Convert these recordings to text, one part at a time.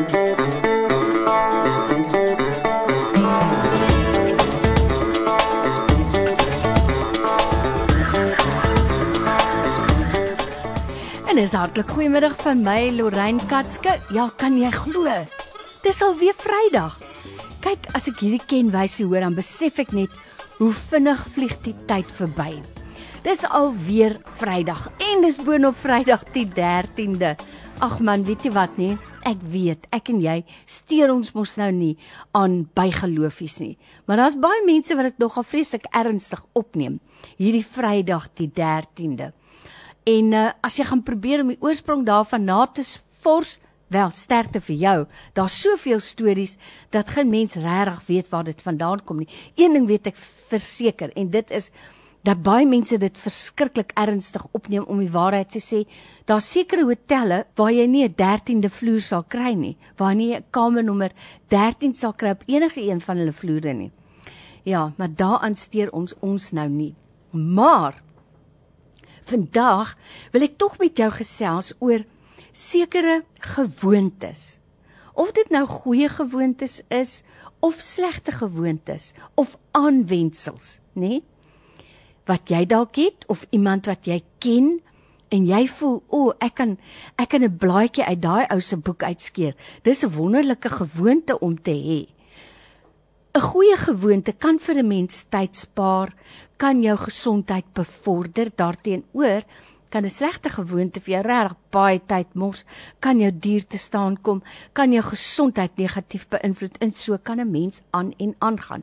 En is hartlik goeiemiddag van my Lorraine Katske. Ja, kan jy glo? Dis al weer Vrydag. Kyk, as ek hierdie kenwyse hoor, dan besef ek net hoe vinnig vlieg die tyd verby. Dis al weer Vrydag en dis boonop Vrydag die 13de. Ag man, weet jy wat nie? Ek weet, ek en jy steur ons mos nou nie aan bygeloofies nie. Maar daar's baie mense wat dit nogal vreeslik ernstig opneem. Hierdie Vrydag die 13de. En uh, as jy gaan probeer om die oorsprong daarvan na te vors, wel sterkte vir jou. Daar's soveel stories dat geen mens regtig weet waar dit vandaan kom nie. Een ding weet ek verseker en dit is dat baie mense dit verskriklik ernstig opneem om die waarheid te sê. Daar's sekere hotelle waar jy nie 'n 13de vloer sal kry nie, waar jy 'n kamernommer 13 sal kry op enige een van hulle vloere nie. Ja, maar daaraan steur ons ons nou nie. Maar Vandag wil ek tog met jou gesels oor sekere gewoontes. Of dit nou goeie gewoontes is of slegte gewoontes of aanwensels, nê? Wat jy dalk het of iemand wat jy ken en jy voel, o, oh, ek kan ek kan 'n blaadjie uit daai ou se boek uitskeer. Dis 'n wonderlike gewoonte om te hê. 'n Goeie gewoonte kan vir 'n mens tyd spaar, kan jou gesondheid bevorder. Daarteenoor kan 'n slegte gewoonte vir jou regtig baie tyd mors, kan jou duur te staan kom, kan jou gesondheid negatief beïnvloed en so kan 'n mens aan en aangaan.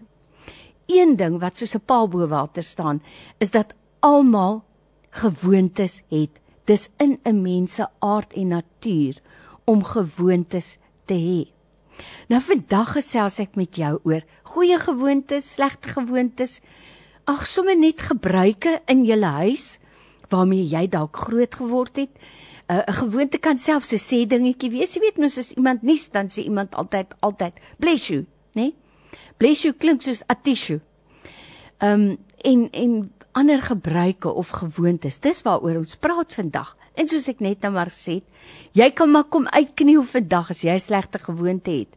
Een ding wat soos 'n paal bo water staan, is dat almal gewoontes het. Dis in 'n mens se aard en natuur om gewoontes te hê. Nou vandag gesels ek met jou oor goeie gewoontes, slegte gewoontes, ag sommer net gebruike in jou huis waarmee jy dalk groot geword het. uh, 'n gewoonte kan selfs 'n sê dingetjie wees. Jy weet mos as iemand nies dan sê iemand altyd altyd bless you, né? Nee? Bless you klink soos atishu. Ehm um, en en ander gebruike of gewoontes. Dis waaroor ons praat vandag. En soos ek net nou maar sê, jy kan maar kom uitkniel vandag as jy 'n slegte gewoonte het.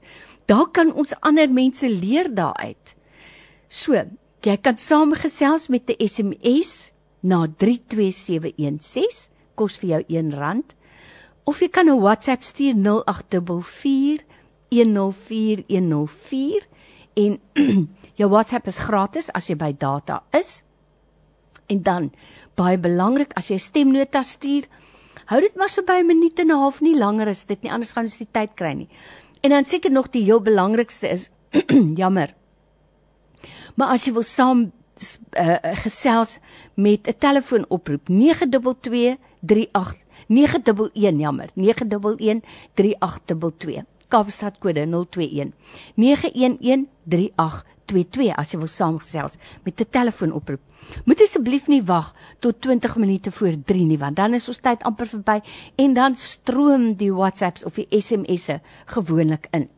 Daar kan ons ander mense leer daaruit. So, Jy kan saamgesels met 'n SMS na 32716 kos vir jou R1 of jy kan 'n WhatsApp stuur 0844104104 en jou WhatsApp is gratis as jy by data is. En dan baie belangrik as jy stemnota stuur, hou dit maar so by 'n minuut en 'n half nie langer as dit nie anders gaan ons die tyd kry nie. En dan seker nog die heel belangrikste is jammer Maar as jy wil saam uh, gesels met 'n telefoonoproep 92238 911 jammer 9113822 Kaapstad kode 021 9113822 as jy wil saamgesels met 'n telefoonoproep. Moet asseblief nie wag tot 20 minute voor 3 nie want dan is ons tyd amper verby en dan stroom die WhatsApps of die SMS'e gewoonlik in.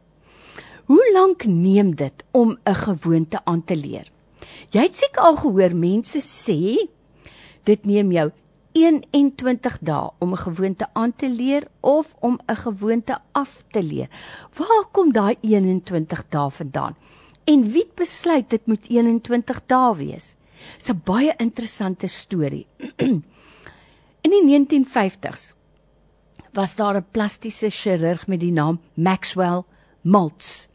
Hoe lank neem dit om 'n gewoonte aan te leer? Jy het seker al gehoor mense sê dit neem jou 21 dae om 'n gewoonte aan te leer of om 'n gewoonte af te leer. Waar kom daai 21 dae vandaan? En wie besluit dit moet 21 dae wees? Dis 'n baie interessante storie. In die 1950s was daar 'n plastiese chirurg met die naam Maxwell Maltz.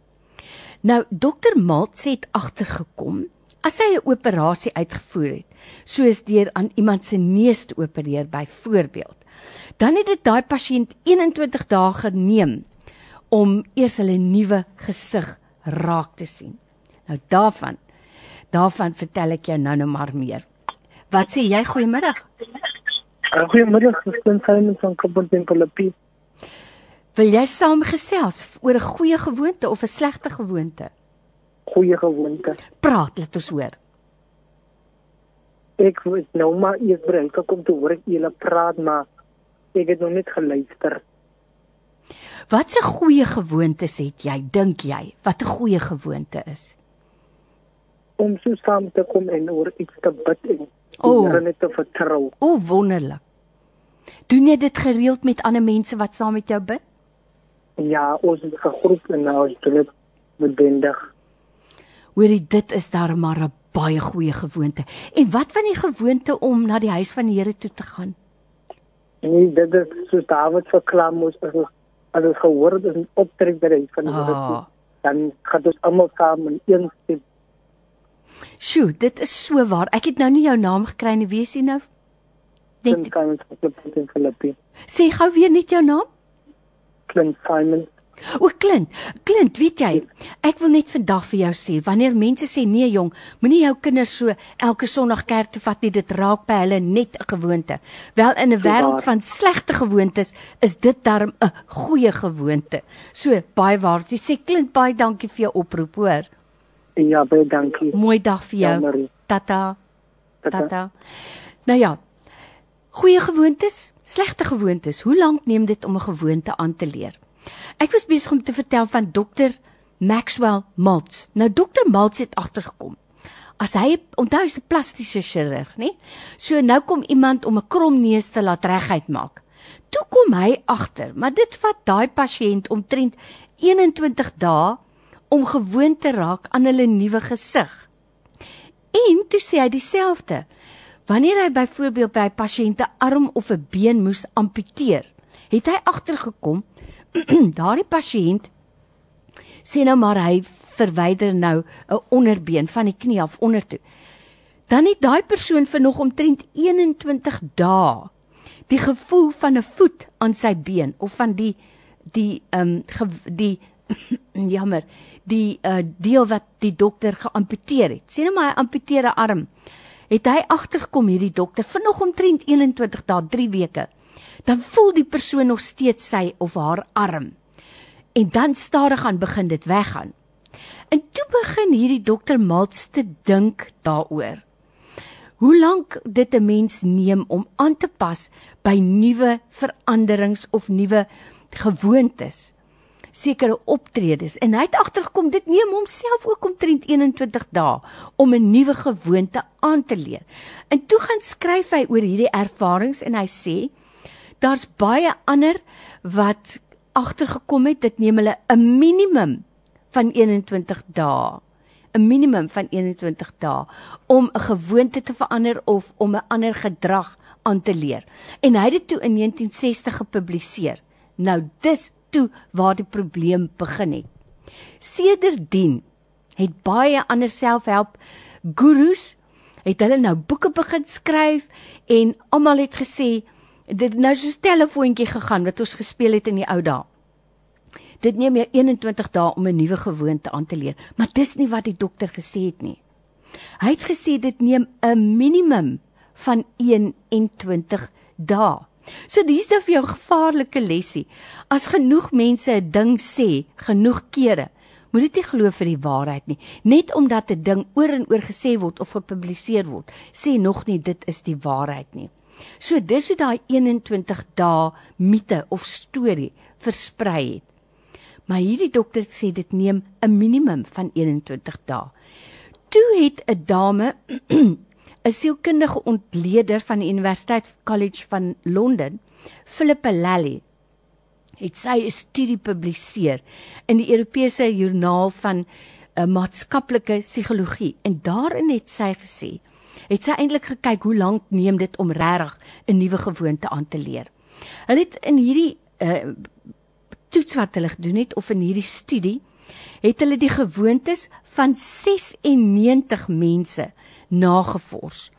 Nou dokter Maltz het agtergekom as hy 'n operasie uitgevoer het, soos deur aan iemand se neus te opereer byvoorbeeld, dan het dit daai pasiënt 21 dae geneem om eers hulle nuwe gesig raak te sien. Nou daarvan daarvan vertel ek jou nou nou maar meer. Wat sê jy goeiemiddag? Goeiemiddag, ek is Simon van Kaapstad. Wil jy saamgesels oor 'n goeie gewoonte of 'n slegte gewoonte? Goeie gewoonte. Praat, laat ons hoor. Ek wou nou maar eers bring kom te hoor ek julle praat maar ek het nog net geluister. Wat 'n goeie gewoontes het jy, dink jy? Wat 'n goeie gewoonte is? Om so saam te kom en oor iets te bid en oh. net te vertrou. O, wonderlik. Doen jy dit gereeld met ander mense wat saam met jou bid? Ja, ons het gegroep en nou is dit bedendig. Hoorie, dit is daar maar 'n baie goeie gewoonte. En wat van die gewoonte om na die huis van die Here toe te gaan? Nee, dit is so Dawid verklaar moes as ons as ons gehoor het in optrek by die huis van die Here toe. Ah. Dan gaan ons almal saam in een stem. Sjoe, dit is so waar. Ek het nou nie jou naam gekry nie. Wie is jy nou? Geklop in Filippe. sê gou weer net jou naam. Clint Simon. O, Clint, Clint, weet jy, ek wil net vandag vir jou sê, wanneer mense sê nee jong, moenie jou kinders so elke Sondag kerk toe vat nie, dit raak by hulle net 'n gewoonte. Wel in 'n wêreld van slegte gewoontes is dit darm 'n goeie gewoonte. So, baie waar. Jy sê Clint, baie dankie vir jou oproep, hoor. Ja, baie dankie. Mooi dag vir jou. Ja. Tata. Tata. Tata. Nou ja. Goeie gewoontes, slegte gewoontes. Hoe lank neem dit om 'n gewoonte aan te leer? Ek was besig om te vertel van dokter Maxwell Maltz. Nou dokter Maltz het agtergekom. As hy onthou hy's 'n plastiese chirurg, nê? So nou kom iemand om 'n krom neus te laat reguit maak. Toe kom hy agter, maar dit vat daai pasiënt omtrent 21 dae om gewoon te raak aan hulle nuwe gesig. En toe sê hy dieselfde. Wanneer hy byvoorbeeld by 'n pasiënt 'n arm of 'n been moes amputeer, het hy agtergekom daardie pasiënt sê nou maar hy verwyder nou 'n onderbeen van die knie af ondertoe. Dan het daai persoon vir nog omtrent 21 dae die gevoel van 'n voet aan sy been of van die die ehm um, die jammer die uh, deel wat die dokter geamputeer het. Sien nou maar hy amputeer 'n arm. Het hy agtergekom hierdie dokter vir nog omtrent 21 dae, 3 weke. Dan voel die persoon nog steeds sy of haar arm. En dan stadig aan begin dit weggaan. En toe begin hierdie dokter Maltz te dink daaroor. Hoe lank dit 'n mens neem om aan te pas by nuwe veranderings of nuwe gewoontes sekere optredes en hy het agtergekom dit neem homself ook omtrent 21 dae om 'n nuwe gewoonte aan te leer. En toe gaan skryf hy oor hierdie ervarings en hy sê daar's baie ander wat agtergekom het dit neem hulle 'n minimum van 21 dae 'n minimum van 21 dae om 'n gewoonte te verander of om 'n ander gedrag aan te leer. En hy het dit toe in 1960 gepubliseer. Nou dis toe waar die probleem begin het. Sedertdien het baie ander selfhelp gurus het hulle nou boeke begin skryf en almal het gesê dit nou so 'n telefoontjie gegaan wat ons gespeel het in die ou dae. Dit neem jou 21 dae om 'n nuwe gewoonte aan te leer, maar dis nie wat die dokter gesê het nie. Hy het gesê dit neem 'n minimum van 21 dae. So dis nou vir jou gevaarlike lesie. As genoeg mense 'n ding sê, genoeg kere, moet dit nie glo vir die waarheid nie. Net omdat 'n ding oor en oor gesê word of gepubliseer word, sê nog nie dit is die waarheid nie. So dis hoe daai 21 dae mite of storie versprei het. Maar hierdie dokter sê dit neem 'n minimum van 21 dae. Toe het 'n dame 'n sielkundige ontleder van die Universiteit College van Londen, Philippa Lally, het sy 'n studie publiseer in die Europese Joernaal van uh, Maatskaplike Psigologie en daarin het sy gesê het sy eintlik gekyk hoe lank neem dit om regtig 'n nuwe gewoonte aan te leer. Hulle het in hierdie uh, toets wat hulle gedoen het of in hierdie studie het hulle die gewoontes van 96 mense nagevors.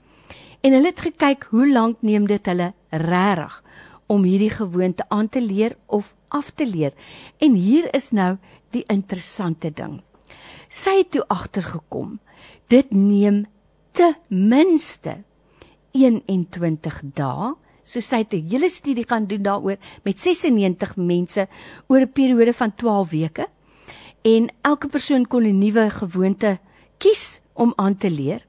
En hulle het gekyk hoe lank neem dit hulle regtig om hierdie gewoonte aan te leer of af te leer. En hier is nou die interessante ding. Sy het toe agtergekom dit neem ten minste 21 dae. So sy het 'n hele studie gaan doen daaroor met 96 mense oor 'n periode van 12 weke. En elke persoon kon 'n nuwe gewoonte kies om aan te leer.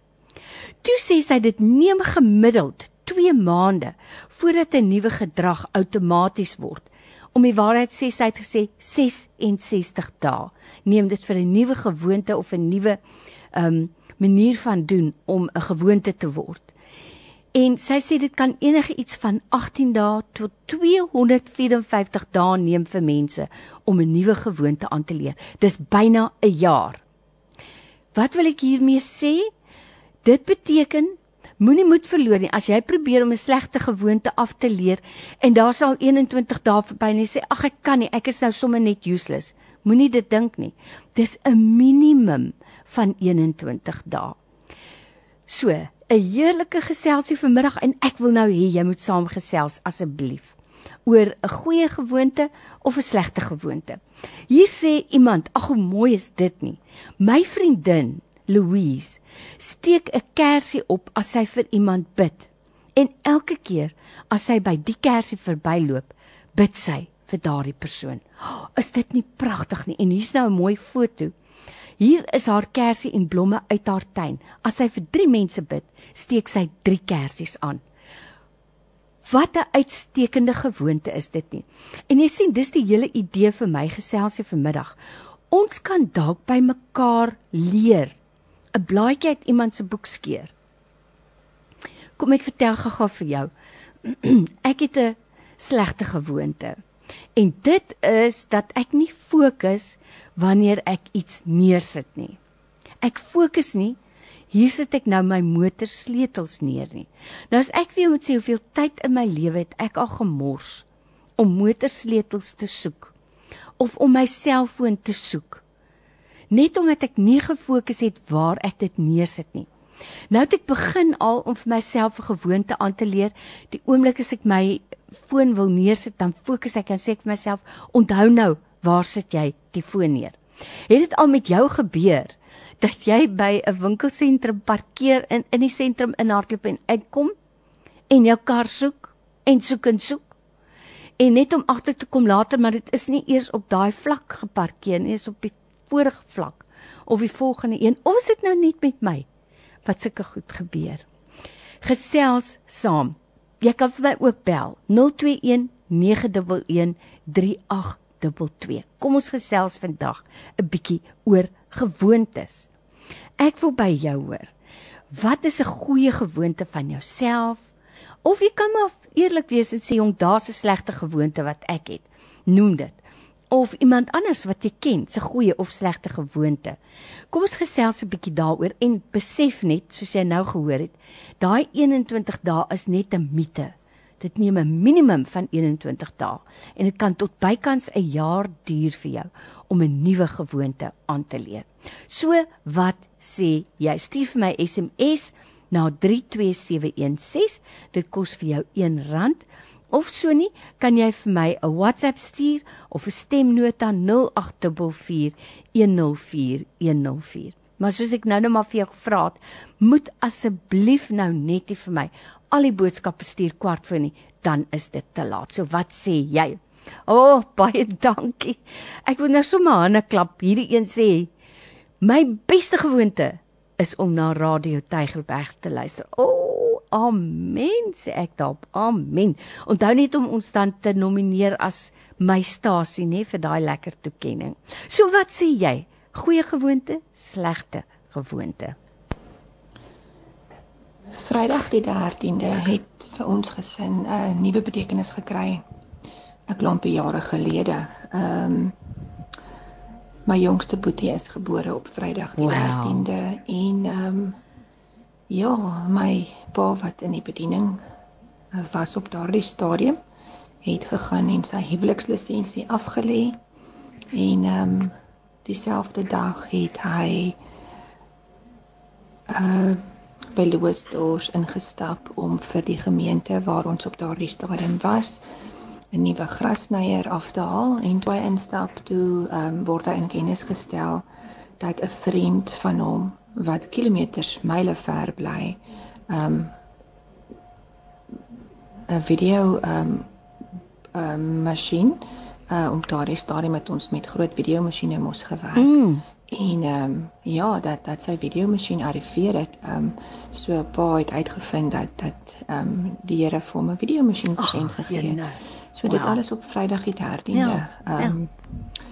Toe sê sy dit neem gemiddeld 2 maande voordat 'n nuwe gedrag outomaties word. Om die waarheid sê sy het gesê 66 dae neem dit vir 'n nuwe gewoonte of 'n nuwe um manier van doen om 'n gewoonte te word. En sy sê dit kan enige iets van 18 dae tot 254 dae neem vir mense om 'n nuwe gewoonte aan te leer. Dis byna 'n jaar. Wat wil ek hiermee sê? Dit beteken moenie moed verloor nie as jy probeer om 'n slegte gewoonte af te leer en daar sal 21 dae verby en jy sê ag ek kan nie, ek is nou sommer net useless. Moenie dit dink nie. Dis 'n minimum van 21 dae. So, 'n heerlike geselsie vanmiddag en ek wil nou hê jy moet saamgesels asseblief oor 'n goeie gewoonte of 'n slegte gewoonte. Hier sê iemand, ag hoe mooi is dit nie. My vriendin Louise steek 'n kersie op as sy vir iemand bid. En elke keer as sy by die kersie verbyloop, bid sy vir daardie persoon. Oh, is dit nie pragtig nie? En hier's nou 'n mooi foto. Hier is haar kersie en blomme uit haar tuin. As sy vir 3 mense bid, steek sy 3 kersies aan. Wat 'n uitstekende gewoonte is dit nie. En jy sien, dis die hele idee vir my geselsie vanmiddag. Ons kan dalk by mekaar leer. 'n Blaadjie uit iemand se boek skeur. Kom ek vertel gou-gou vir jou. ek het 'n slegte gewoonte. En dit is dat ek nie fokus wanneer ek iets neersit nie. Ek fokus nie hier sit ek nou my motorsleutels neer nie. Nou as ek vir jou moet sê hoeveel tyd in my lewe het ek al gemors om motorsleutels te soek of om my selfoon te soek. Net omdat ek nie gefokus het waar ek dit neersit nie. Nou het ek begin al om vir myself 'n gewoonte aan te leer. Die oomblik as ek my foon wil neersit, dan fokus ek en sê vir myself, onthou nou, waar sit jy die foon neer? Het dit al met jou gebeur dat jy by 'n winkelsentrum parkeer in in die sentrum inhardloop en uitkom en jou kar soek en soek en soek? En net om agter te kom later maar dit is nie eers op daai vlak geparkeer nie is op die vorige vlak of die volgende een. Of is dit nou net met my wat sulke goed gebeur? Gesels saam jy kan vir my ook bel 021 911 3822 kom ons gesels vandag 'n bietjie oor gewoontes. Ek wil by jou hoor. Wat is 'n goeie gewoonte van jouself? Of jy kan maar eerlik wees en sê jong, daar's 'n slegte gewoonte wat ek het. Noem dit. Of iemand anders wat jy ken, se goeie of slegte gewoonte. Kom ons gesels 'n bietjie daaroor en besef net, soos jy nou gehoor het, daai 21 dae is net 'n mite. Dit neem 'n minimum van 21 dae en dit kan tot bykans 'n jaar duur vir jou om 'n nuwe gewoonte aan te leer. So, wat sê jy? Stuur vir my SMS na 32716. Dit kos vir jou R1 of so nie, kan jy vir my 'n WhatsApp stuur of 'n stemnota 0844104104. Maar soos ek nou net maar vir jou gevra het, moet asseblief nou net nie vir my al die boodskappe stuur kwart voor nie, dan is dit te laat. So wat sê jy? O, oh, baie dankie. Ek wil nou sommer hande klap. Hierdie een sê my beste gewoonte is om na Radio Tygerberg te luister. O, oh, amen sê ek daarop. Amen. Onthou net om ons dan te nomineer as my stasie nê vir daai lekker toekenning. So wat sê jy? Goeie gewoonte, slegte gewoonte? Vrydag die 13de het vir ons gesin 'n uh, nuwe betekenis gekry. 'n Klompie jare gelede. Ehm um, my jongste boetie is gebore op Vrydag die wow. 13de en ehm um, ja, my pa wat in die bediening uh, was op daardie stadium het gegaan en sy huwelikslisensie afgelê en ehm um, dieselfde dag het hy uh by Louis Dors ingestap om vir die gemeente waar ons op daardie stadium was 'n nuwe grasnyer af te haal en toe instap toe um, word hy in kennis gestel dat 'n vriend van hom wat kilometers myle ver bly um 'n video um 'n um, masjien uh, om daardie stadium met ons met groot videomasjiene mos gewerk. Mm. En ehm um, ja, dat dat sy videomasjien arriveer het. Ehm um, so pa het uitgevind dat dat ehm um, die Here vir hom 'n videomasjien geskenk gegee het. So dit wow. alles op Vrydag die 13de. Ja, ehm um, ja.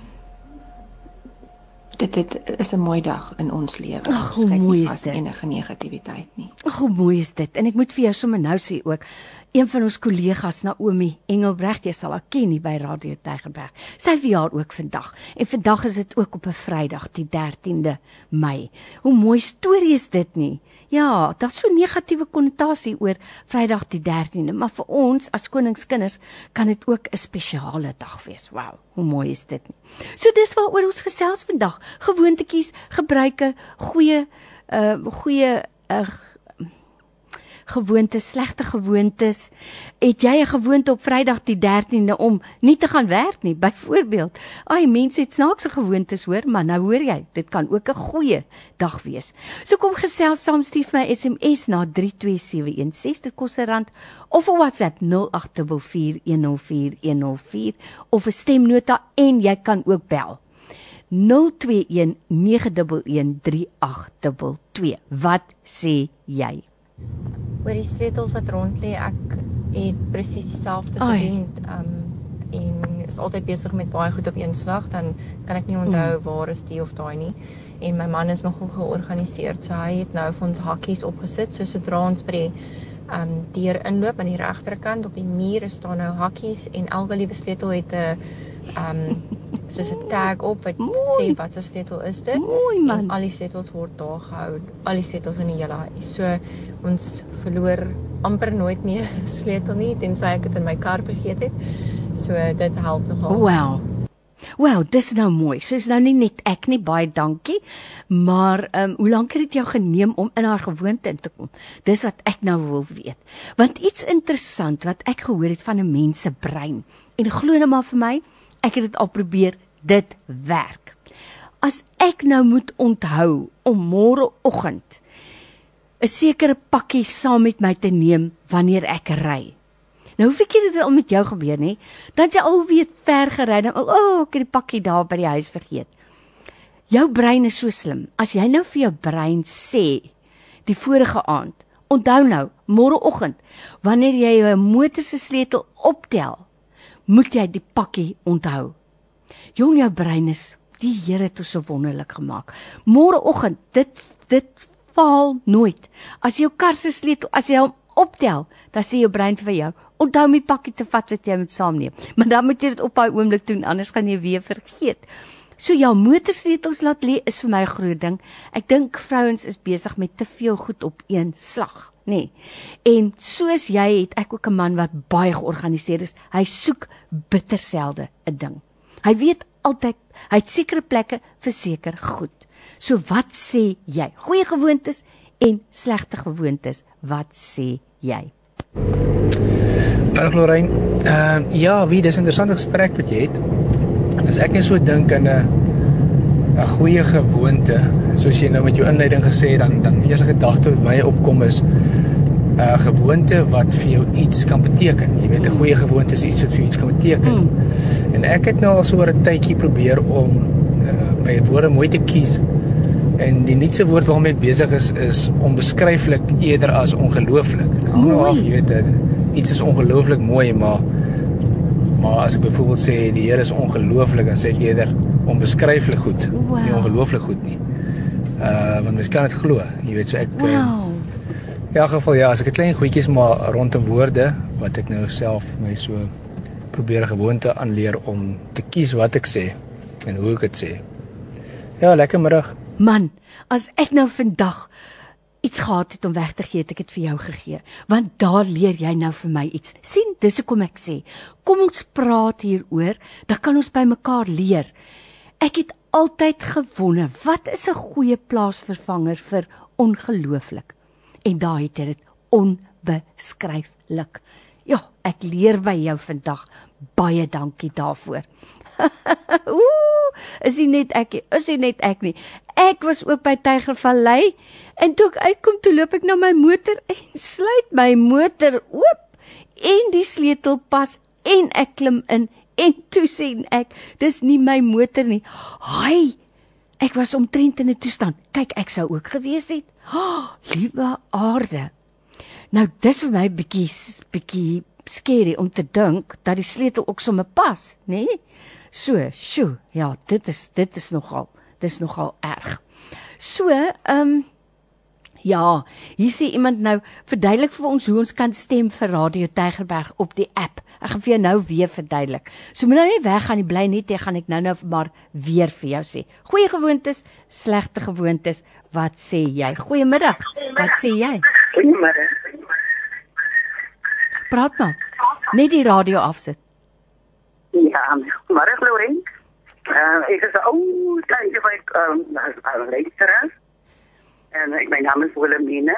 Dit dit is 'n mooi dag in ons lewe. Ag, hoe mooi is dit. Enige negativiteit nie. Ag, hoe mooi is dit. En ek moet vir jou sommer nou sê ook, een van ons kollegas Naomi Engelbregt, jy sal haar ken hier by Radio Tygerberg. Sy verjaar ook vandag. En vandag is dit ook op 'n Vrydag, die 13de Mei. Hoe mooi storie is dit nie? Ja, daar's so negatiewe konnotasie oor Vrydag die 13de, maar vir ons as koningskinders kan dit ook 'n spesiale dag wees. Wow, hoe mooi is dit nie? So dis waaroor ons gesels vandag. Gewoontetjies, gebruike, goeie uh goeie uh gewoontes, slegte gewoontes. Het jy 'n gewoonte op Vrydag die 13de om nie te gaan werk nie? Byvoorbeeld, ai mense het snaakse gewoontes hoor, maar nou hoor jy, dit kan ook 'n goeie dag wees. So kom gesels saam stuur my SMS na 32716 dit kos 'n rand of 'n WhatsApp 0824104104 of 'n stemnota en jy kan ook bel 0219113822 Wat sê jy? Oor die sleutels wat rond lê. Ek het presies dieselfde gedoen. Um en is altyd besig met baie goed op een slag, dan kan ek nie onthou mm. waar is die of daai nie. En my man is nogal georganiseerd, so hy het nou vir ons hakkies opgesit, so sodra ons by die um deur inloop aan die regterkant op die muur staan nou hakkies en elke liewe sleutel het 'n um soos 'n tag op wat Mooi. sê wat se sleutel is dit. Mooi man. En al die sleutels word daar gehou. Al die sleutels in die hele huis. So ons verloor amper nooit meer sleutel nie tensy ek dit in my kar vergeet het. So dit help nogal. Wow. Wel, dis nou mooi. So is nou nie net ek nie, baie dankie. Maar ehm um, hoe lank het dit jou geneem om in haar gewoonte in te kom? Dis wat ek nou wil weet. Want iets interessant wat ek gehoor het van 'n mens se brein. En glo nou maar vir my, Ek het dit al probeer, dit werk. As ek nou moet onthou om môreoggend 'n sekere pakkie saam met my te neem wanneer ek ry. Nou hoef ek dit al met jou gebeur nie, dan jy al weet ver gery dan o, oh, ek het die pakkie daar by die huis vergeet. Jou brein is so slim. As jy nou vir jou brein sê die vorige aand, onthou nou, môreoggend wanneer jy jou motor se sleutel optel, moet jy die pakkie onthou. Jong jou brein is die Here het ons so wonderlik gemaak. Môreoggend dit dit faal nooit. As jou kar se sleutel as jy hom optel, dan sê jou brein vir jou, onthou om die pakkie te vat wat jy moet saamneem. Maar dan moet jy dit op daai oomblik doen anders gaan jy weer vergeet. So jou motorsleutels laat lê is vir my 'n groot ding. Ek dink vrouens is besig met te veel goed op een slag nê. Nee. En soos jy het ek ook 'n man wat baie georganiseerd is. Hy soek bitter selde 'n ding. Hy weet altyd hy het sekere plekke vir seker goed. So wat sê jy? Goeie gewoontes en slegte gewoontes, wat sê jy? Hallo Lorraine. Ehm uh, ja, wie dis 'n interessante gesprek wat jy het. En as ek net so dink aan 'n 'n goeie gewoonte. Soos jy nou met jou inleiding gesê het, dan dan die eerste gedagte wat my opkom is 'n uh, gewoonte wat vir jou iets kan beteken. Jy weet 'n goeie gewoonte is iets wat vir jou iets kan beteken. Mm. En ek het nou al so oor 'n tydjie probeer om uh, my woorde mooi te kies. En die nuutste woord waarmee ek besig is is onbeskryflik eerder as ongelooflik. Nou af, jy weet, iets is ongelooflik mooi, maar maar as ek byvoorbeeld sê die Here is ongelooflik, dan sê ek eerder onbeskryflik goed. Wow. Nie ongelooflik goed nie. Uh want mens kan dit glo. Jy weet so ek uh, Wow. In elk geval ja, as ek 'n klein goedjies maar rondom woorde wat ek nou self my so probeer gewoonte aanleer om te kies wat ek sê en hoe ek dit sê. Ja, lekker middag. Man, as ek nou vandag iets gehad het om weg te gee, het ek dit vir jou gegee, want daar leer jy nou vir my iets. sien, dis hoekom ek sê, kom ons praat hieroor, dan kan ons by mekaar leer. Ek het altyd gewonder, wat is 'n goeie plaasvervanger vir ongelooflik? En daai het dit onbeskryflik. Ja, ek leer by jou vandag. Baie dankie daarvoor. Ooh, is dit net ek? Is dit net ek nie? Ek was ook by Tygervallei en toe ek uitkom, toe loop ek na my motor en sluit my motor oop en die sleutel pas en ek klim in En toe sien ek, dis nie my motor nie. Haai. Ek was omtrent in 'n toestand. Kyk, ek sou ook gewees het. Oh, liewe aarde. Nou dis vir my bietjie bietjie skerry om te dink dat die sleutel ook sommer pas, nê? Nee? So, sjoe, ja, dit is dit is nogal dis nogal erg. So, ehm um, Ja, hier sê iemand nou, verduidelik vir ons hoe ons kan stem vir Radio Tygerberg op die app. Ek gaan vir jou nou weer verduidelik. So moet nou nie weggaan nie, bly net hier gaan ek nou-nou maar weer vir jou sê. Goeie gewoontes, slegte gewoontes, wat sê jy? Goeiemiddag. Wat sê jy? Goeiemiddag. Praat maar. Net die radio afsit. Ja, maar ek glo reg. Uh, ek is 'n ou kleintjie wat ehm um, luister en ek my naam is Wilhelmina.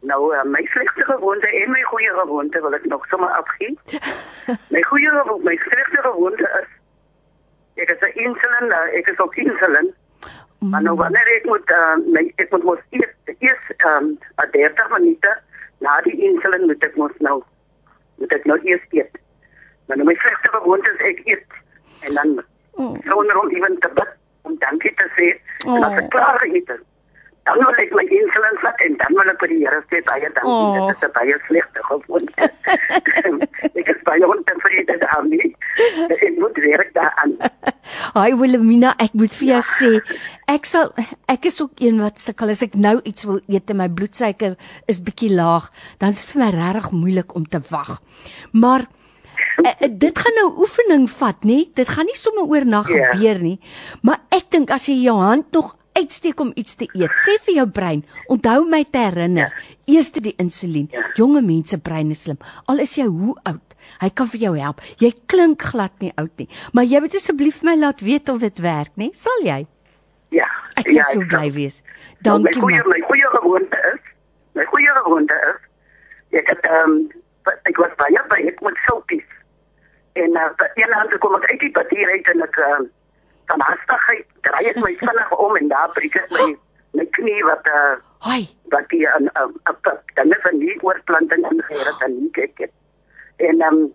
Nou uh, my slegste gewoonte en my goeie gewoonte wil ek nog sommer afgee. my goeie gewoonte, my slegste gewoonte is ek is 'n insulin, uh, ek is ook insulin. Mm. Maar nou wanneer ek moet uh, my ek moet mos eers eers ehm um, 30 minute na die insulin moet ek mos nou moet ek nou eers eet. Maar nou my slegste gewoonte is ek eet en dan mm. sonder om ewen te bid om dankie te sê oh. en as ek klaar geëet het dan wil ek my insulin vat en dan wil ek vir die Here sê baie dankie oh. dit is 'n baie slegte gewoonte. Ek is baie ontevrede daarmee. Ek moet werk daaraan. Haai Wilhelmina ek moet vir jou sê ek sal ek is ook een wat sukkel. As ek nou iets wil eet en my bloedsuiker is bietjie laag dan is dit vir my regtig moeilik om te wag. Maar Uh, dit gaan nou oefening vat, nê? Dit gaan nie sommer oornag yeah. Ja. gebeur nie. Maar ek dink as jy jou hand nog uitsteek om iets te eet. Sê vir jou brein, onthou my te herinner, ja. eers die insulien. Ja. Jonge mense brein is slim. Al is jy hoe oud, hy kan vir jou help. Jy klink glad nie oud nie, maar jy moet asseblief my laat weet of dit werk, nê? Sal jy? Ja. Ek sal ja, so bly wees. Dankie. Nou, my goeie my goeie gewoonte is, my goeie gewoonte is ek het ehm um, ek was baie baie ek moet soutjies. En uh, een aand kom ek uit die papier uit en ek uh, van hastigheid draai ek my vinnig om en daar breek ek my my knie wat uh Hoi. wat die 'n 'n 'n dan is 'n nie oorplanting ingeheer dan nie kyk ek. En ehm um,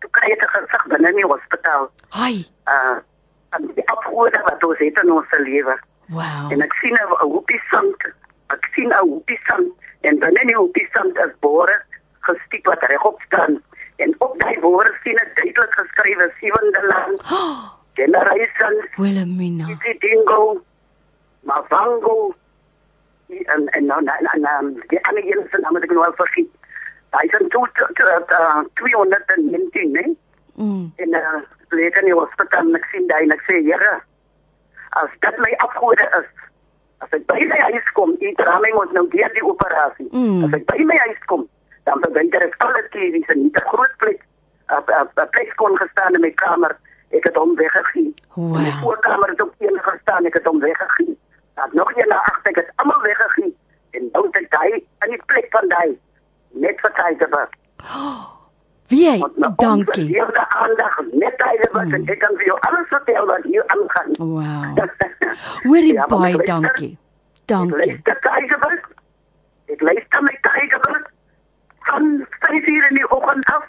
toe kry ek 'n gesig binne in die hospitaal. Hoi. Uh en die afhoorde wat ons het in ons lewe. Wow. En ek sien 'n hoopie sand. Ek sien 'n hoopie sand en binne in die hoopie sand is bore gestiek wat regop staan. En op daai bore sien ek duidelik geskrywe sewende land. Oh. Generation Wilhelmina Dingo Mavango en en nou nou nou die ander een se naam het ek nou al vergeet. Hy is toe 219 nee. Mm. En uh, later in die hospitaal ek sien daai en ek sê Here as dit my afgode is as ek by my huis kom, ek dra my mos nou deur die operasie. Mm. As ek by my huis kom, dan verwyder ek alle TV's en 'n groot plek 'n plek kon gestaan in my kamer ek het hom weggegee. Wow. Die voorkamer het op een gestaan, ek het hom weggegee. Dan nog een na agter, ek het almal weggegee en nou het hy in die plek van daai net vir te werk. Wie hy, dankie. Ja, die aandag net wat mm. ek kan vir jou alles vertel wat hier aangaan. Wow. Hoorie ja, baie dankie. Dankie. Ek lees Ek lees dan my tygerberg van 5 uur in die oggend af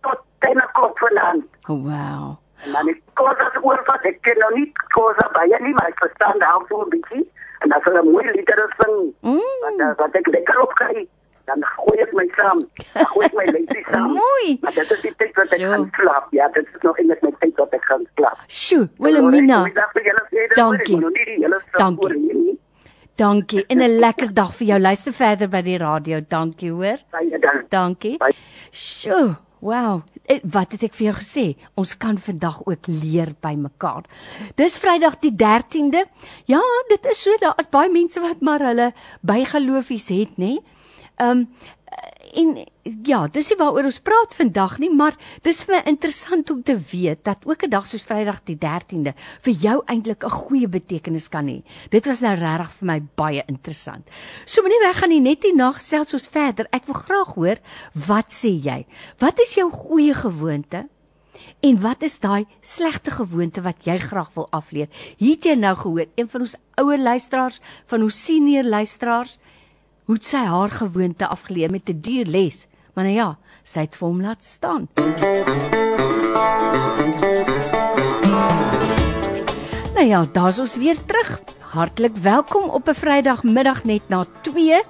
tot 10 o'clock vanaand. Oh, wow. En dan is kosa oor wat ek ken nou nie kosa baie nie, maar ek verstaan daar so 'n bietjie. En as hulle mooi liedere sing, mm. wat, wat ek lekker op kry, dan gooi ek my saam. Gooi ek my lyfie saam. mooi. Maar dit is die tyd wat ek gaan slaap. Ja, dit is nog eintlik my tyd wat ek gaan slaap. Sjoe, Wilhelmina. Dankie. Dankie. Dankie. En 'n lekker dag vir jou. Luister verder by die radio. Dankie, hoor. Baie dankie. Dankie. Sjoe. Wow, eh, wat het ek vir jou gesê? Ons kan vandag ook leer by mekaar. Dis Vrydag die 13de. Ja, dit is so daar is baie mense wat maar hulle bygeloofies het, nê? Ehm um, en ja, dis nie waaroor ons praat vandag nie, maar dis vir my interessant om te weet dat ook 'n dag soos Vrydag die 13de vir jou eintlik 'n goeie betekenis kan hê. Dit was nou regtig vir my baie interessant. So moenie weggaan nie, net hierna gesels ons verder. Ek wil graag hoor wat sê jy? Wat is jou goeie gewoonte? En wat is daai slegte gewoonte wat jy graag wil afleer? Hier het jy nou gehoor, een van ons ouer luisteraars, van ons senior luisteraars, hoe sy haar gewoonte afgeleer met 'n duur les. Maar nou ja, sy het vir hom laat staan. Nou ja, daar's ons weer terug. Hartlik welkom op 'n Vrydagmiddag net na 2.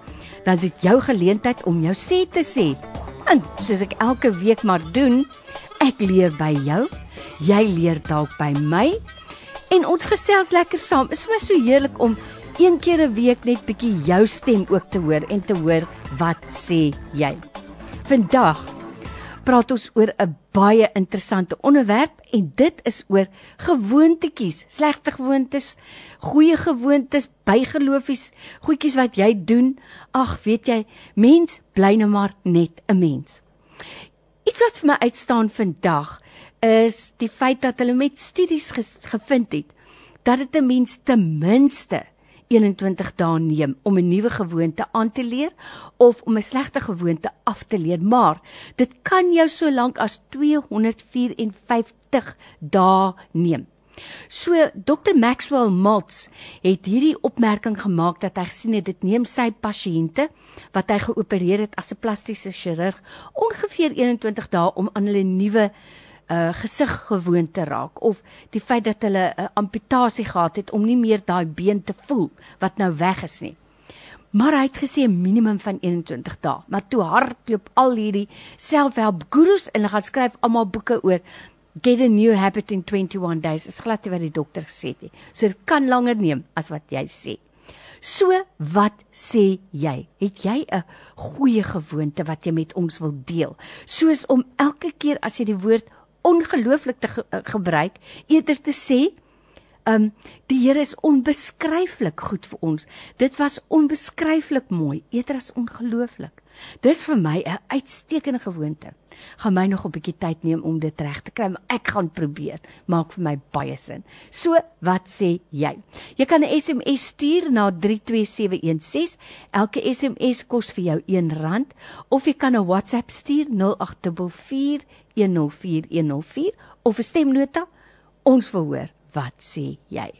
Dan is dit jou geleentheid om jou sê te sê. En soos ek elke week maar doen, ek leer by jou, jy leer dalk by my En ons gesels lekker saam. Dit is my so heerlik om een keer 'n week net bietjie jou stem ook te hoor en te hoor wat sê jy. Vandag praat ons oor 'n baie interessante onderwerp en dit is oor gewoontetjies, slegte gewoontes, goeie gewoontes, bygeloofies, goedjies wat jy doen. Ag, weet jy, mens bly nou maar net 'n mens. Iets wat vir my uitstaan vandag is die feit dat hulle met studies gevind het dat dit 'n mens ten minste 21 dae neem om 'n nuwe gewoonte aan te leer of om 'n slegte gewoonte af te leer, maar dit kan jou so lank as 254 dae neem. So Dr Maxwell Maltz het hierdie opmerking gemaak dat hy gesien het dit neem sy pasiënte wat hy geopereer het as 'n plastiese chirurg ongeveer 21 dae om aan hulle nuwe uh gesig gewoon te raak of die feit dat hulle 'n uh, amputasie gehad het om nie meer daai been te voel wat nou weg is nie. Maar hy het gesê 'n minimum van 21 dae. Maar toe hardloop al hierdie selfhelp gurus en hulle gaan skryf almal boeke oor get a new habit in 21 days. Is glad nie wat die dokter gesê het nie. So dit kan langer neem as wat jy sê. So wat sê jy? Het jy 'n goeie gewoonte wat jy met ons wil deel? Soos om elke keer as jy die woord ongelooflik te ge eh, gebruik eerder te sê um die Here is onbeskryflik goed vir ons. Dit was onbeskryflik mooi eerder as ongelooflik. Dis vir my 'n uitstekende gewoonte. Gaan my nog 'n bietjie tyd neem om dit reg te kry, maar ek gaan probeer. Maak vir my baie sin. So, wat sê jy? Jy kan 'n SMS stuur na 32716. Elke SMS kos vir jou R1 of jy kan 'n WhatsApp stuur 0844 104104 of 'n stemnota. Ons wil hoor wat sê jy.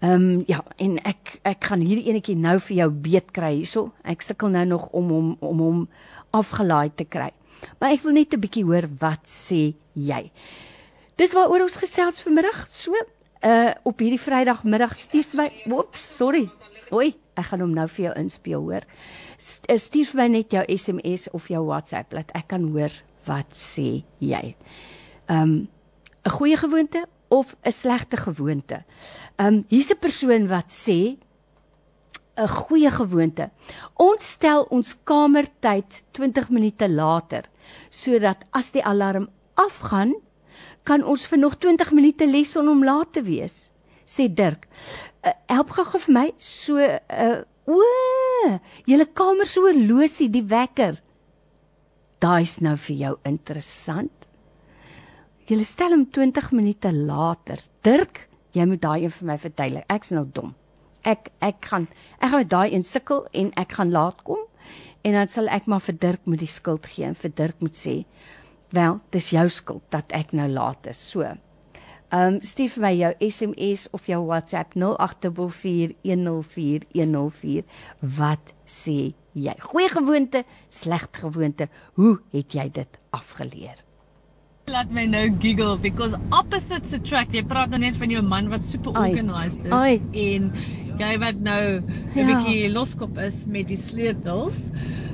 Ehm um, ja, en ek ek gaan hierdie enetjie nou vir jou beet kry hierso. Ek sukkel nou nog om hom om hom afgelaai te kry. Maar ek wil net 'n bietjie hoor wat sê jy. Dis waaroor ons gesels vanmiddag. So, uh op hierdie Vrydagmiddag stuur my. Oeps, sorry. Oei, ek gaan hom nou vir jou inspeel, hoor. Eh, stuur vir my net jou SMS of jou WhatsApp dat ek kan hoor wat sê jy. Um 'n goeie gewoonte of 'n slegte gewoonte. Um hier's 'n persoon wat sê 'n goeie gewoonte. Ons stel ons kamertyd 20 minute later sodat as die alarm afgaan, kan ons vir nog 20 minute les om laat te wees, sê Dirk. Uh, help gou vir my so uh, O, julle kamer se horlosie, die wekker. Daai's nou vir jou interessant. Julle stel hom 20 minute later. Dirk, jy moet daai een vir my verduidelik. Ek's nou dom. Ek ek gaan ek gaan met daai een sukkel en ek gaan laat kom en dan sal ek maar vir Dirk moet die skuld gee en vir Dirk moet sê, "Wel, dis jou skuld dat ek nou laat is." So. Ehm um, stuur vir my jou SMS of jou WhatsApp 0824104104. Wat sê jy? Goeie gewoonte, slegte gewoonte, hoe het jy dit afgeleer? Laat my nou giggle because opposites attract. Jy praat nou net van jou man wat super organized is Ai. en jy wat nou 'n ja. bietjie loskop is met die sleutels.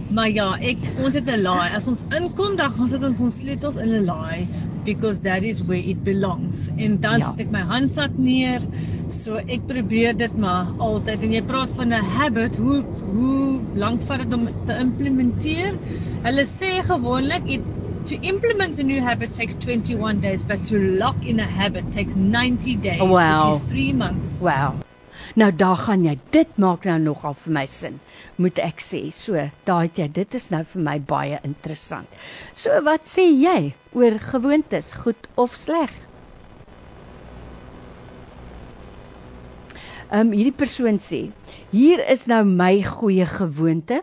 Maar ja, ek ons het 'n laai. As ons inkom, dan ons het ons ons sleutels in 'n laai because that is where it belongs. En dan ja. steek my handsak neer. So ek probeer dit maar altyd en jy praat van 'n habit, hoe hoe lank vat dit om te implementeer? Hulle sê gewoonlik it to implement a new habit takes 21 days, but to lock in a habit takes 90 days, wow. which is 3 months. Wow. Nou daar gaan jy. Dit maak nou nogal vir my sin. Moet ek sê. So, daai jy, dit is nou vir my baie interessant. So, wat sê jy oor gewoontes, goed of sleg? Ehm um, hierdie persoon sê, hier is nou my goeie gewoonte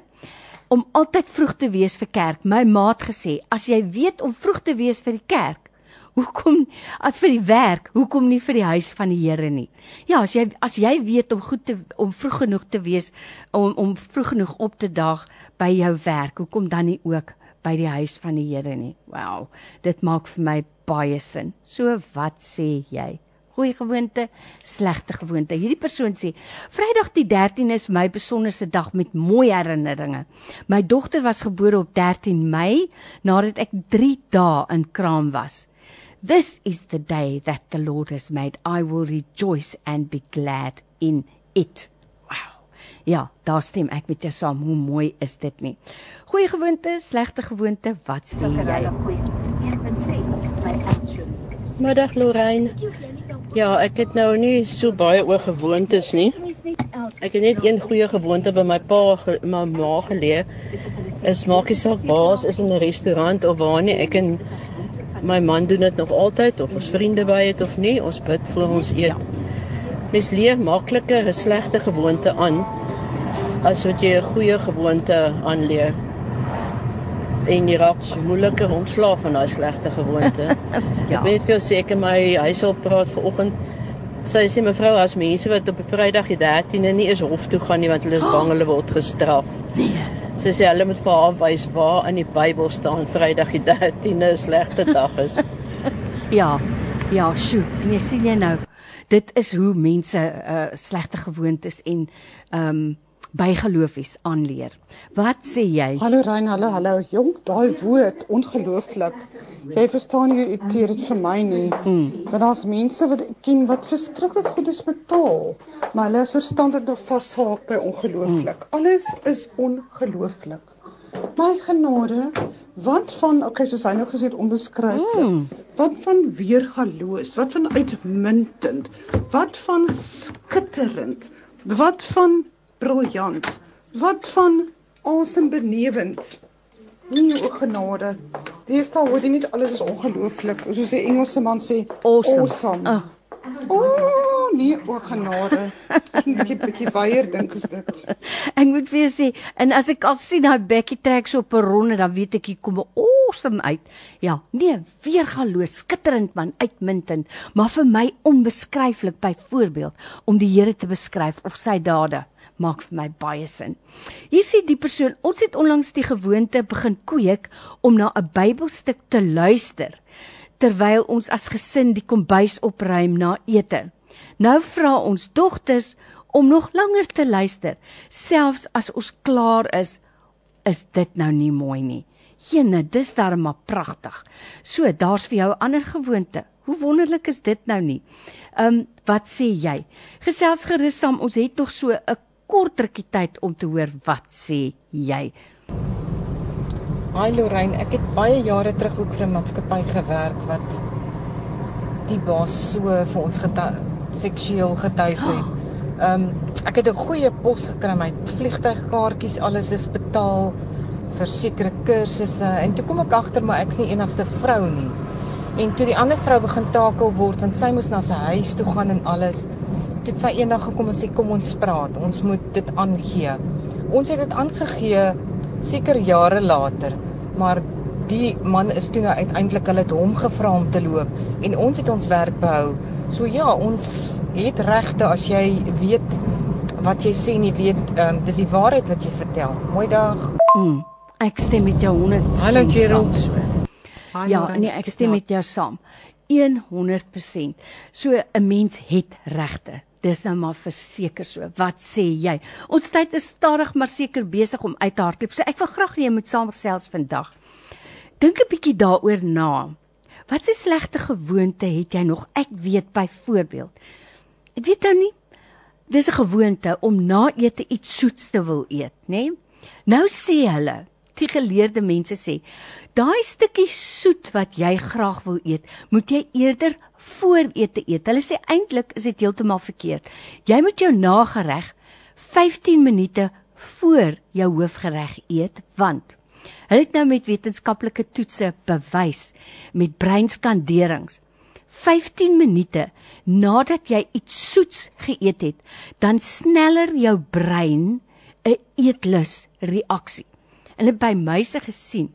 om altyd vroeg te wees vir kerk. My maat gesê, as jy weet om vroeg te wees vir die kerk, Hoekom as vir die werk, hoekom nie vir die huis van die Here nie? Ja, as jy as jy weet om goed te om vroeg genoeg te wees om om vroeg genoeg op te daag by jou werk, hoekom dan nie ook by die huis van die Here nie? Wow, dit maak vir my baie sin. So wat sê jy? Goeie gewoonte, slegte gewoonte. Hierdie persoon sê: "Vrydag die 13 is my besonderse dag met mooi herinneringe. My dogter was gebore op 13 Mei nadat ek 3 dae in kraam was." This is the day that the Lord has made. I will rejoice and be glad in it. Wow. Ja, daar stem ek met jou saam. Hoe mooi is dit nie? Goeie gewoonte, slegte gewoonte, wat sê jy? Middag Lorraine. Ja, ek het nou nie so baie oor gewoontes nie. Ek het net een goeie gewoonte by my pa ge, my ma geleer. Is maak nie saak waar ons is in 'n restaurant of waar nie. Ek en my man doen dit nog altyd of ons vriende by het of nie. Ons bid voor ons eet. Mens leer makliker 'n slegte gewoonte aan as wat jy 'n goeie gewoonte aanleer. En jy raak moeiliker ontslaaf van daai slegte gewoonte. ja. Ek weet vir jou seker my huishulp praat vanoggend Sy sê mevrou as mense wat op Vrydag die 13de nie eens hof toe gaan nie want hulle is bang hulle word gestraf. Nee. Sy sê hulle moet vir haar wys waar in die Bybel staan Vrydag die 13de 'n slegte dag is. Ja. Ja, sjoe, nee sien jy nou. Dit is hoe mense uh slegte gewoontes en ehm um, bygeloofies aanleer. Wat sê jy? Hallo Rein, hallo, hallo. Jong, daai woord ongelooflik. Jy verstaan jy irriteer dit vir my nie. Mm. Want daar's mense wat ek ken wat verskriklik goed is met taal, maar hulle is verstandig nog vashaak by ongelooflik. Mm. Alles is ongelooflik. My genade, wat van okay, soos hy nou gesê het onbeskryflik. Mm. Wat van weergaloos? Wat van uitmuntend? Wat van skitterend? Wat van briljant? Wat van asembenewend? Nee, o genade. Dis daar hoor jy nie alles is ongelooflik. Soos die Engelse man sê, Awesome. awesome. Ah. O, oh, nee, o genade. Ek moet 'n bietjie weier dink is dit. Ek moet jou sê, en as ek al sien daai bekkie trek so op 'n ronde, dan weet ek hier kom 'n awesome uit. Ja, nee, weer galoos, skitterend man, uitmuntend, maar vir my onbeskryflik byvoorbeeld om die Here te beskryf of sy dade maak vir my baie sin. Hier sê die persoon, ons het onlangs die gewoonte begin kweek om na 'n Bybelstuk te luister terwyl ons as gesin die kombuis opruim na ete. Nou vra ons dogters om nog langer te luister, selfs as ons klaar is. Is dit nou nie mooi nie? Jene, dis darem maar pragtig. So, daar's vir jou 'n ander gewoonte. Hoe wonderlik is dit nou nie? Ehm, um, wat sê jy? Gesels gerus saam, ons het nog so 'n kort rukkie tyd om te hoor wat sê jy. Hi Lorraine, ek het baie jare terug ook vir 'n maatskappy gewerk wat die baas so vir ons geta- seksueel getuig het. Ehm um, ek het 'n goeie pos gekry, my vliegtuigkaartjies, alles is betaal vir sekere kursusse en toe kom ek agter maar ek's nie enigste vrou nie. En toe die ander vrou begin takel word want sy moes na sy huis toe gaan en alles. Toe sy eendag gekom en sê kom ons praat, ons moet dit aangee. Ons het dit aangegee seker jare later, maar die man is toe nou uiteindelik hulle het hom gevra om te loop en ons het ons werk behou. So ja, ons het regte as jy weet wat jy sê en jy weet um, dis die waarheid wat jy vertel. Mooi dag. Mm, ek stem met jou 100%. Hallo, Gerald. Hi, Ja, nee, ek stem met jou saam. 100%. So 'n mens het regte. Dis nou maar verseker so. Wat sê jy? Ons tyd is stadig maar seker besig om uit te hardloop. So ek wil graag hê jy moet saamgesels vandag. Dink 'n bietjie daaroor na. Wat 'n slegte gewoonte het jy nog? Ek weet byvoorbeeld. Ek weet nou nie. Dis 'n gewoonte om na ete iets soets te wil eet, nê? Nee? Nou sê hulle, die geleerde mense sê, daai stukkie soet wat jy graag wil eet, moet jy eerder voor ete eet. Hulle sê eintlik is dit heeltemal verkeerd. Jy moet jou nagereg 15 minute voor jou hoofgereg eet, want hulle het nou met wetenskaplike toetse bewys met breinskanderings 15 minute nadat jy iets soets geëet het, dan sneller jou brein 'n eetlus reaksie. Hulle by muise gesien.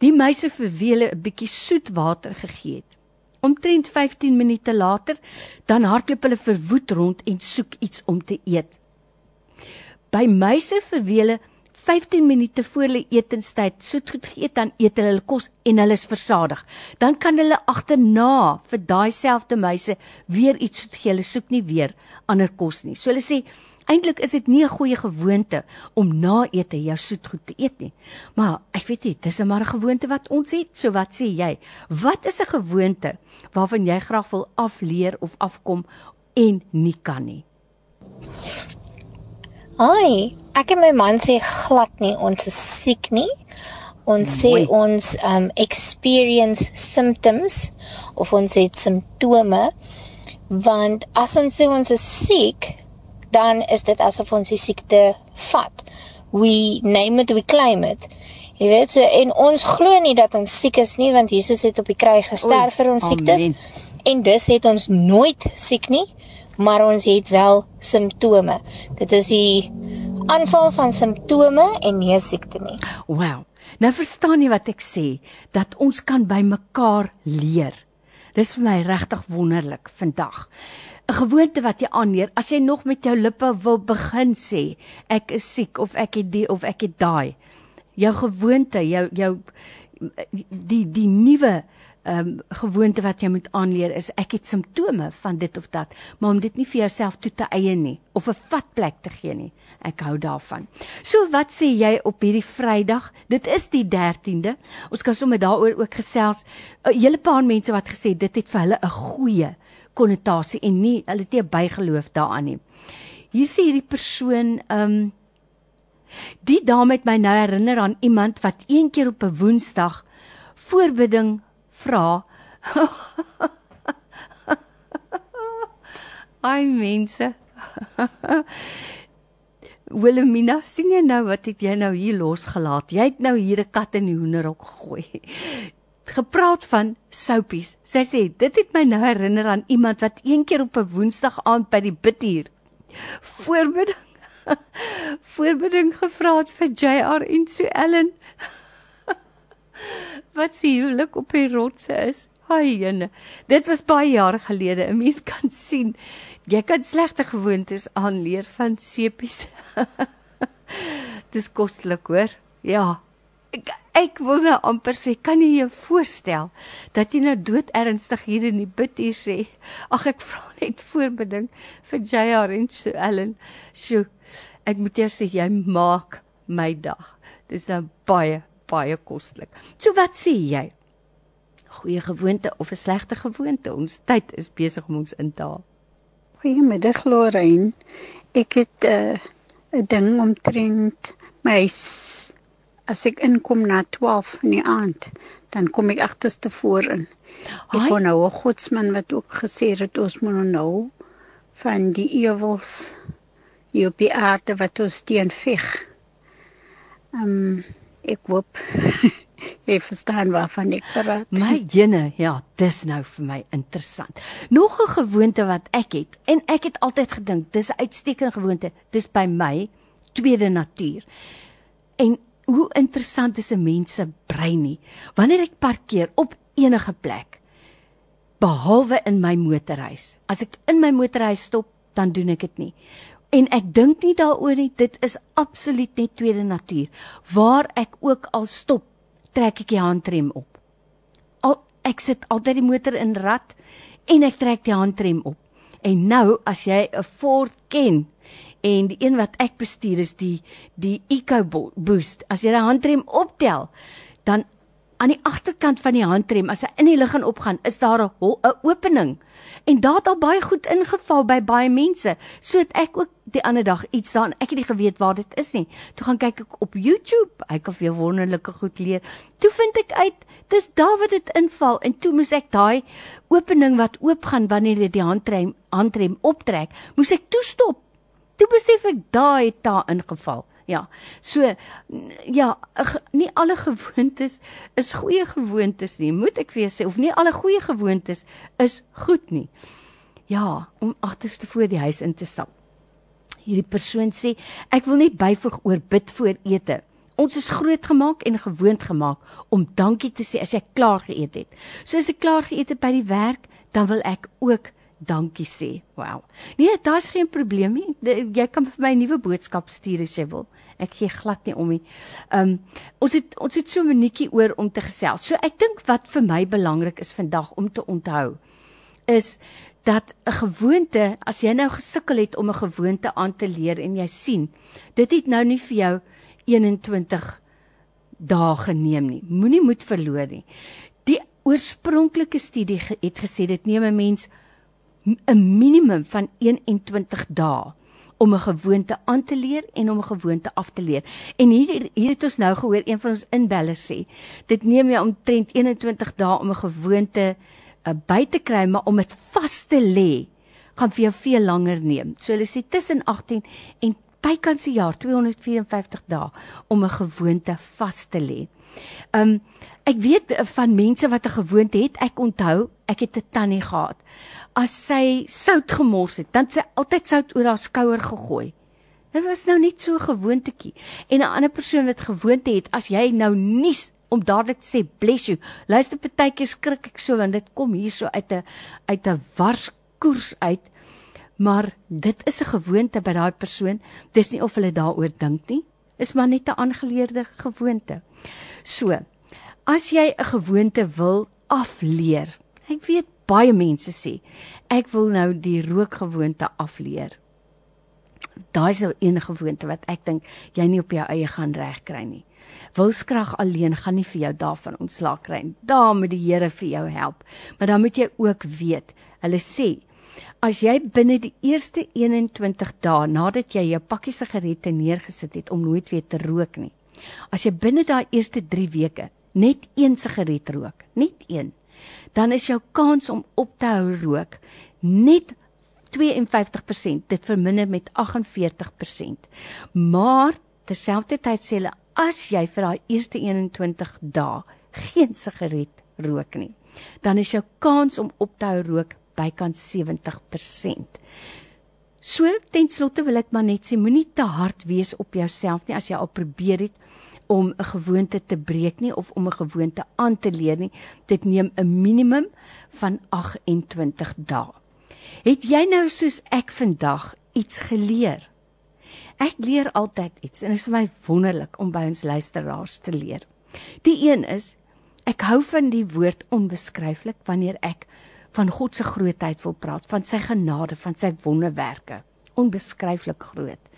Die muise vir wie hulle 'n bietjie soet water gegee het. Omtrent 15 minute later, dan hardloop hulle verwoed rond en soek iets om te eet. By wie hulle 15 minute voor hulle etenstyd soet goed geëet dan eet hulle hulle kos en hulle is versadig. Dan kan hulle agterna vir daai selfde muise weer iets soet gee. Hulle soek nie weer ander kos nie. So hulle sê Eintlik is dit nie 'n goeie gewoonte om na ete jou soetgoed te eet nie. Maar ek weet nie, dis 'n maar 'n gewoonte wat ons het. So wat sê jy? Wat is 'n gewoonte waarvan jy graag wil afleer of afkom en nie kan nie? Ai, ek en my man sê glad nie ons is siek nie. Ons sê Mooi. ons um experience symptoms of ons het simptome want as ons sê ons is siek, dan is dit asof ons die siekte vat. We name it, we claim it. Jy weet so en ons glo nie dat ons siek is nie want Jesus het op die kruis gesterf vir ons siektes amen. en dus het ons nooit siek nie, maar ons het wel simptome. Dit is die aanval van simptome en nie siekte nie. Wow. Nou verstaan jy wat ek sê dat ons kan by mekaar leer. Dis vir my regtig wonderlik vandag. 'n Gewoonte wat jy aanleer as jy nog met jou lippe wil begin sê ek is siek of ek het die of ek het daai. Jou gewoonte, jou jou die die nuwe ehm um, gewoonte wat jy moet aanleer is ek het simptome van dit of dat, maar om dit nie vir jouself toe te eie nie of 'n vatplek te gee nie. Ek hou daarvan. So wat sê jy op hierdie Vrydag? Dit is die 13de. Ons kan sommer daaroor ook gesels. 'n Hele paar mense wat gesê dit het vir hulle 'n goeie konnotasie en nie hulle het nie 'n bygeloof daaraan nie. Hier sê hierdie persoon ehm um, Die dame het my nou herinner aan iemand wat een keer op 'n Woensdag voorbidding vra. Ai mense. Wilhelmina, sien jy nou wat het jy nou hier losgelaat? Jy het nou hier 'n kat in die hoenderhok gegooi. Gepraat van soupies. Sy sê dit het my nou herinner aan iemand wat een keer op 'n Woensdag aand by die bidhuur voorbidding voorbidding gevra het vir JR en Sue Ellen. wat se huwelik op die rotse is. Ai jene. Dit was baie jare gelede. 'n Mens kan sien jy kan slegte gewoontes aanleer van sepies. Dis kostelik hoor. Ja. Ek ek wil nou amper sê, kan jy jou voorstel dat jy nou dood ernstig hier in die bid hier sê, ag ek vra net voorbeding vir JR en Sue Ellen. Sjoe. Ek moet jou sê jy maak my dag. Dis nou baie baie kostelik. So wat sê jy? Goeie gewoonte of 'n slegte gewoonte? Ons tyd is besig om ons in te haal. Goeiemiddag Lorraine. Ek het 'n uh, 'n ding omtrent my huis. As ek inkom na 12 in die aand, dan kom ek agterste voorin. Ek Haai. hoor nou 'n godsman wat ook gesê het ons moet nou van die ewels hier op die aarde wat ons teen veg. Ehm um, ek hoop jy verstaan waarvan ek praat. My jene, ja, dis nou vir my interessant. Nog 'n gewoonte wat ek het en ek het altyd gedink dis 'n uitstekende gewoonte. Dis by my tweede natuur. En hoe interessant is 'n mens se brein nie. Wanneer ek parkeer op enige plek behalwe in my motorhuis. As ek in my motorhuis stop, dan doen ek dit nie. En ek dink nie daaroor nie, dit is absoluut net tweede natuur. Waar ek ook al stop, trek ek die handrem op. Al ek sit altyd die motor in rad en ek trek die handrem op. En nou as jy 'n Ford ken en die een wat ek bestuur is die die EcoBoost. As jy die handrem optel, dan aan die agterkant van die handrem as hy in die lug gaan opgaan, is daar 'n 'n opening. En daar het al baie goed ingeval by baie mense. So het ek ook die ander dag iets daan. Ek het nie geweet waar dit is nie. Toe gaan kyk ek op YouTube. Ek kan veel wonderlike goed leer. Toe vind ek uit dis daar wat dit inval en toe moes ek daai opening wat oopgaan wanneer jy die handrem handrem optrek, moes ek toestop. Toe besef ek daai het daar ingeval. Ja. So ja, nie alle gewoontes is goeie gewoontes nie, moet ek vir sê, of nie alle goeie gewoontes is goed nie. Ja, om agterste voor die huis in te stap. Hierdie persoon sê, ek wil net byvoeg oor bid voor ete. Ons is grootgemaak en gewoond gemaak om dankie te sê as jy klaar geëet het. So as ek klaar geëet het by die werk, dan wil ek ook dankie sê. Wow. Nee, daar's geen probleem nie. Jy kan vir my 'n nuwe boodskap stuur as jy wil. Ek gee glad nie om nie. Um ons het ons het so 'n minuutjie oor om te gesels. So ek dink wat vir my belangrik is vandag om te onthou is dat 'n gewoonte, as jy nou gesukkel het om 'n gewoonte aan te leer en jy sien, dit het nou nie vir jou 21 dae geneem nie. Moenie moed verloor nie. Die oorspronklike studie het gesê dit neem 'n mens 'n minimum van 21 dae om 'n gewoonte aan te leer en om 'n gewoonte af te leer. En hier hier het ons nou gehoor een van ons inbellers sê, dit neem jou omtrent 21 dae om 'n gewoonte uh, by te kry, maar om dit vas te lê gaan vir jou veel langer neem. So hulle sê tussen 18 en bykans 'n jaar, 254 dae om 'n gewoonte vas te lê. Um ek weet van mense wat 'n gewoonte het. Ek onthou, ek het 'n tannie gehad as sy sout gemors het, dan sy altyd sout oor haar skouer gegooi. Dit was nou net so gewoontetjie. En 'n ander persoon wat gewoonte het, as jy nou nies om dadelik te sê bless you. Luister partykeer skrik ek so want dit kom hier so uit 'n uit 'n warskoers uit. Maar dit is 'n gewoonte by daai persoon. Dis nie of hulle daaroor dink nie. Is maar net 'n aangeleerde gewoonte. So, as jy 'n gewoonte wil afleer. Ek weet baie mense sê ek wil nou die rookgewoonte afleer. Daai is nou een gewoonte wat ek dink jy nie op jou eie gaan regkry nie. Wilskrag alleen gaan nie vir jou daarvan ontslaak kry nie. Daar moet die Here vir jou help. Maar dan moet jy ook weet, hulle sê as jy binne die eerste 21 dae nadat jy jou pakkie sigarette neergesit het om nooit weer te rook nie. As jy binne daai eerste 3 weke net een sigaret rook, net een dan is jou kans om op te hou rook net 52%. Dit verminder met 48%. Maar terselfdertyd sê hulle as jy vir daai eerste 21 dae geen sigaret rook nie, dan is jou kans om op te hou rook bykans 70%. So ten slotte wil ek maar net sê moenie te hard wees op jouself nie as jy al probeer het om 'n gewoonte te breek nie of om 'n gewoonte aan te leer nie. Dit neem 'n minimum van 28 dae. Het jy nou soos ek vandag iets geleer? Ek leer altyd iets en dit is vir my wonderlik om by ons luisteraars te leer. Die een is ek hou van die woord onbeskryflik wanneer ek van God se grootheid wil praat, van sy genade, van sy wonderwerke. Onbeskryflik groot.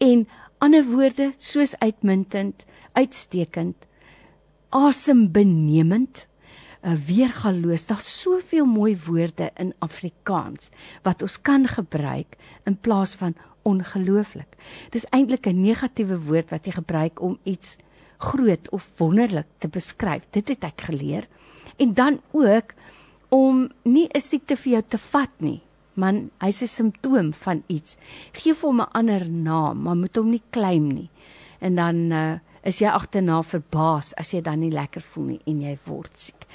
En ander woorde soos uitmuntend, uitstekend, asembenemend, uh, weergaloos. Daar's soveel mooi woorde in Afrikaans wat ons kan gebruik in plaas van ongelooflik. Dis eintlik 'n negatiewe woord wat jy gebruik om iets groot of wonderlik te beskryf. Dit het ek geleer. En dan ook om nie 'n siekte vir jou te vat nie. Man, hy's 'n simptoom van iets. Geef hom 'n ander naam, maar moet hom nie claim nie. En dan uh, is jy agterna verbaas as jy dan nie lekker voel nie en jy word siek.